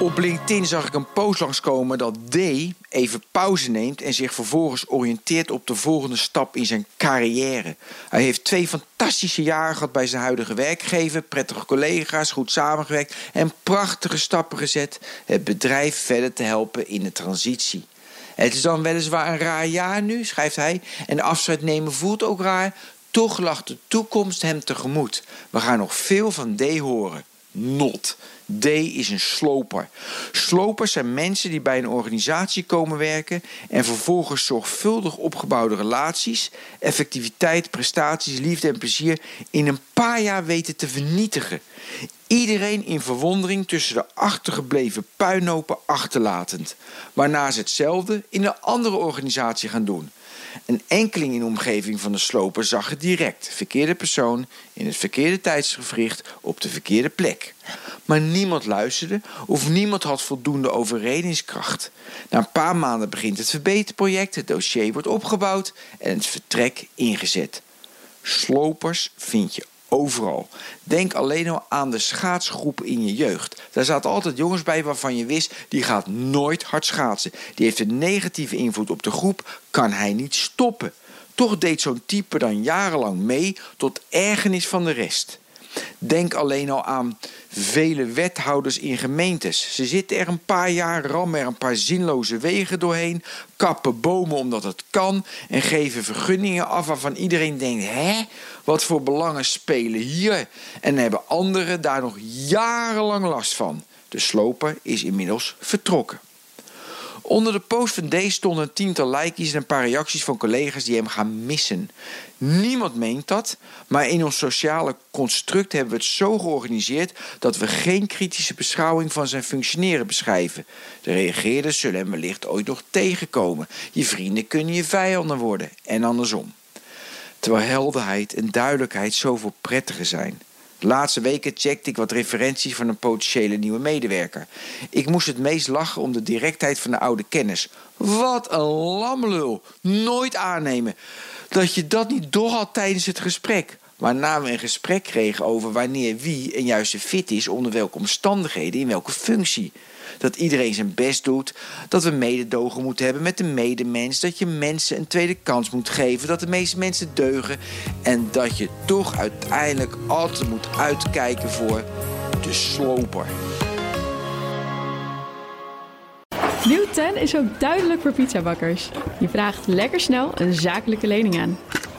Op LinkedIn zag ik een post langskomen dat D even pauze neemt en zich vervolgens oriënteert op de volgende stap in zijn carrière. Hij heeft twee fantastische jaren gehad bij zijn huidige werkgever, prettige collega's, goed samengewerkt en prachtige stappen gezet het bedrijf verder te helpen in de transitie. Het is dan weliswaar een raar jaar nu, schrijft hij, en afscheid nemen voelt ook raar. Toch lag de toekomst hem tegemoet. We gaan nog veel van D horen. Not. D is een sloper. Slopers zijn mensen die bij een organisatie komen werken en vervolgens zorgvuldig opgebouwde relaties, effectiviteit, prestaties, liefde en plezier in een paar jaar weten te vernietigen. Iedereen in verwondering tussen de achtergebleven puinhopen achterlatend, waarna ze hetzelfde in een andere organisatie gaan doen. Een enkeling in de omgeving van de sloper zag het direct. Verkeerde persoon in het verkeerde tijdsgevricht op de verkeerde plek. Maar niemand luisterde of niemand had voldoende overredingskracht. Na een paar maanden begint het verbeterproject, het dossier wordt opgebouwd en het vertrek ingezet. Slopers vind je overal. Denk alleen al aan de schaatsgroep in je jeugd. Daar zaten altijd jongens bij waarvan je wist, die gaat nooit hard schaatsen. Die heeft een negatieve invloed op de groep, kan hij niet stoppen. Toch deed zo'n type dan jarenlang mee tot ergernis van de rest. Denk alleen al aan vele wethouders in gemeentes. Ze zitten er een paar jaar, rammen er een paar zinloze wegen doorheen, kappen bomen omdat het kan en geven vergunningen af waarvan iedereen denkt: hè, wat voor belangen spelen hier? En hebben anderen daar nog jarenlang last van. De sloper is inmiddels vertrokken. Onder de post van D stonden een tiental likejes en een paar reacties van collega's die hem gaan missen. Niemand meent dat, maar in ons sociale construct hebben we het zo georganiseerd dat we geen kritische beschouwing van zijn functioneren beschrijven. De reageerders zullen hem wellicht ooit nog tegenkomen. Je vrienden kunnen je vijanden worden en andersom. Terwijl helderheid en duidelijkheid zoveel prettiger zijn. De laatste weken checkte ik wat referenties van een potentiële nieuwe medewerker. Ik moest het meest lachen om de directheid van de oude kennis. Wat een lamlul. Nooit aannemen. Dat je dat niet doorhad tijdens het gesprek. Waarna we een gesprek kregen over wanneer wie een juiste fit is, onder welke omstandigheden, in welke functie. Dat iedereen zijn best doet, dat we mededogen moeten hebben met de medemens, dat je mensen een tweede kans moet geven, dat de meeste mensen deugen en dat je toch uiteindelijk altijd moet uitkijken voor de sloper. Nieuw 10 is ook duidelijk voor pizzabakkers. Je vraagt lekker snel een zakelijke lening aan.